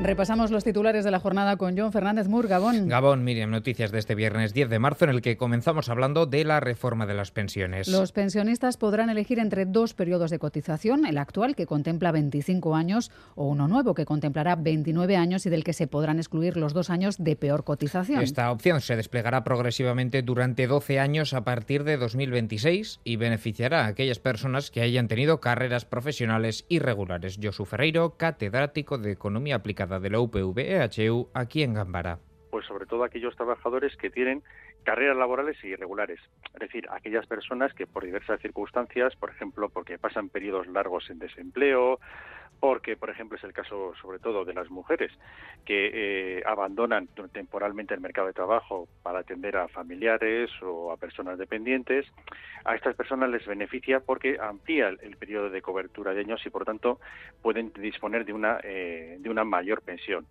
Repasamos los titulares de la jornada con John Fernández Mur, Gabón. Gabón, Miriam, noticias de este viernes 10 de marzo en el que comenzamos hablando de la reforma de las pensiones. Los pensionistas podrán elegir entre dos periodos de cotización, el actual que contempla 25 años o uno nuevo que contemplará 29 años y del que se podrán excluir los dos años de peor cotización. Esta opción se desplegará progresivamente durante 12 años a partir de 2026 y beneficiará a aquellas personas que hayan tenido carreras profesionales irregulares. Josu Ferreiro, catedrático de Economía Aplicada de la UPV-EHU aquí en Gambara. Pues sobre todo aquellos trabajadores que tienen carreras laborales irregulares, es decir, aquellas personas que por diversas circunstancias, por ejemplo, porque pasan periodos largos en desempleo, porque, por ejemplo, es el caso sobre todo de las mujeres que eh, abandonan temporalmente el mercado de trabajo para atender a familiares o a personas dependientes, a estas personas les beneficia porque amplía el, periodo de cobertura de años y, por tanto, pueden disponer de una, eh, de una mayor pensión.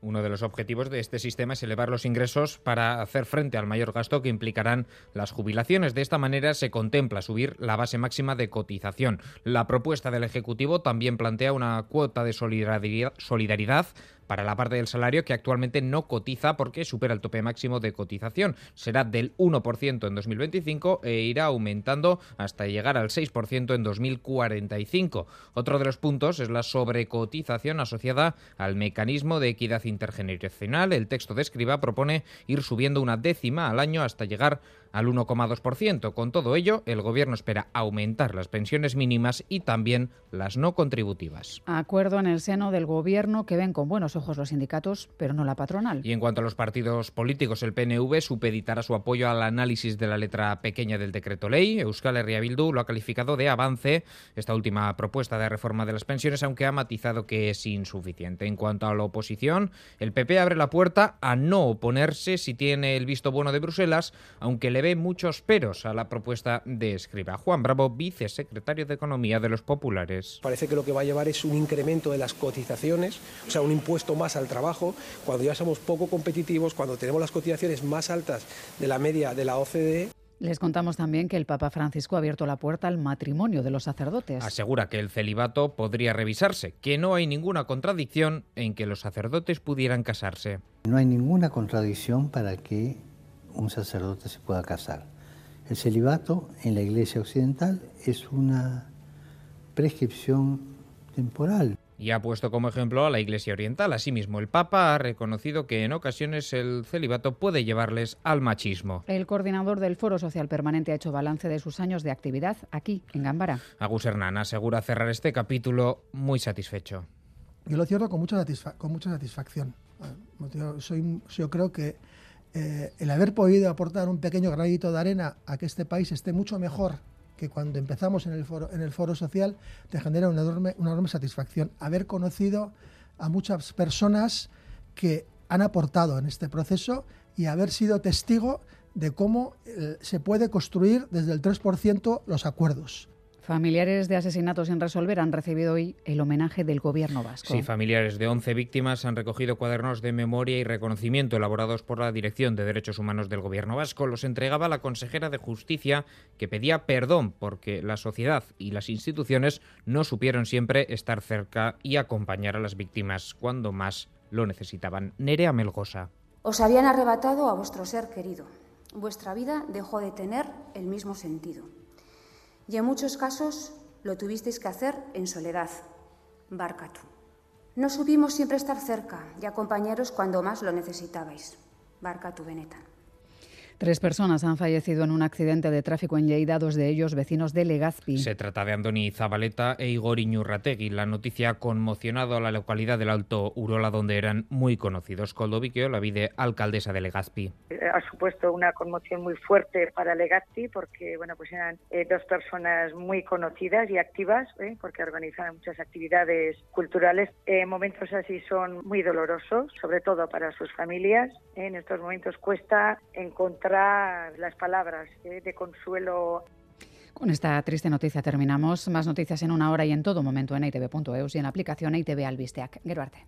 Uno de los objetivos de este sistema es elevar los ingresos para hacer frente al mayor gasto que implicarán las jubilaciones. De esta manera se contempla subir la base máxima de cotización. La propuesta del Ejecutivo también plantea una cuota de solidaridad para la parte del salario que actualmente no cotiza porque supera el tope máximo de cotización. Será del 1% en 2025 e irá aumentando hasta llegar al 6% en 2045. Otro de los puntos es la sobrecotización asociada al mecanismo de equidad intergeneracional. El texto de escriba propone ir subiendo una décima al año hasta llegar al 1,2%. Con todo ello, el Gobierno espera aumentar las pensiones mínimas y también las no contributivas. Acuerdo en el seno del Gobierno que ven con buenos ojos los sindicatos, pero no la patronal. Y en cuanto a los partidos políticos, el PNV supeditará su apoyo al análisis de la letra pequeña del decreto ley. Euskal Herria Bildu lo ha calificado de avance esta última propuesta de reforma de las pensiones, aunque ha matizado que es insuficiente. En cuanto a la oposición, el PP abre la puerta a no oponerse si tiene el visto bueno de Bruselas, aunque le ve muchos peros a la propuesta de Escriba. Juan Bravo, vicesecretario de Economía de los Populares. Parece que lo que va a llevar es un incremento de las cotizaciones, o sea, un impuesto más al trabajo, cuando ya somos poco competitivos, cuando tenemos las cotizaciones más altas de la media de la OCDE. Les contamos también que el Papa Francisco ha abierto la puerta al matrimonio de los sacerdotes. Asegura que el celibato podría revisarse, que no hay ninguna contradicción en que los sacerdotes pudieran casarse. No hay ninguna contradicción para que un sacerdote se pueda casar. El celibato en la Iglesia Occidental es una prescripción temporal. Y ha puesto como ejemplo a la Iglesia Oriental. Asimismo, el Papa ha reconocido que en ocasiones el celibato puede llevarles al machismo. El coordinador del Foro Social Permanente ha hecho balance de sus años de actividad aquí, en Gambara. Agus Hernán asegura cerrar este capítulo muy satisfecho. Yo lo cierro con mucha, con mucha satisfacción. soy, yo creo que eh, el haber podido aportar un pequeño granito de arena a que este país esté mucho mejor que cuando empezamos en el foro, social, te genera una enorme, una enorme satisfacción. Haber conocido a muchas personas que han aportado en este proceso y haber sido testigo de cómo eh, se puede construir desde el 3% los acuerdos. Familiares de asesinatos sin resolver han recibido hoy el homenaje del gobierno vasco. Sí, familiares de 11 víctimas han recogido cuadernos de memoria y reconocimiento elaborados por la Dirección de Derechos Humanos del gobierno vasco. Los entregaba la consejera de Justicia que pedía perdón porque la sociedad y las instituciones no supieron siempre estar cerca y acompañar a las víctimas cuando más lo necesitaban. Nerea Melgosa. Os habían arrebatado a vuestro ser querido. Vuestra vida dejó de tener el mismo sentido y en muchos casos lo tuvisteis que hacer en soledad. Barcatu. No supimos siempre estar cerca y acompañaros cuando más lo necesitabais. Barcatu Benetan. Tres personas han fallecido en un accidente de tráfico en Lleida, dos de ellos vecinos de Legazpi. Se trata de Andoni Zabaleta e Igor Iñurrategui. La noticia ha conmocionado a la localidad del Alto Urola, donde eran muy conocidos. Coldoviquio, la vide alcaldesa de Legazpi. Eh, ha supuesto una conmoción muy fuerte para Legazpi porque bueno, pues eran eh, dos personas muy conocidas y activas eh, porque organizaban muchas actividades culturales. momentos así son muy dolorosos, sobre todo para sus familias. en estos momentos cuesta encontrar las palabras de consuelo Con esta triste noticia terminamos. Más noticias en una hora y en todo momento en itv.eus y en la aplicación ITV Albisteac. Gero arte.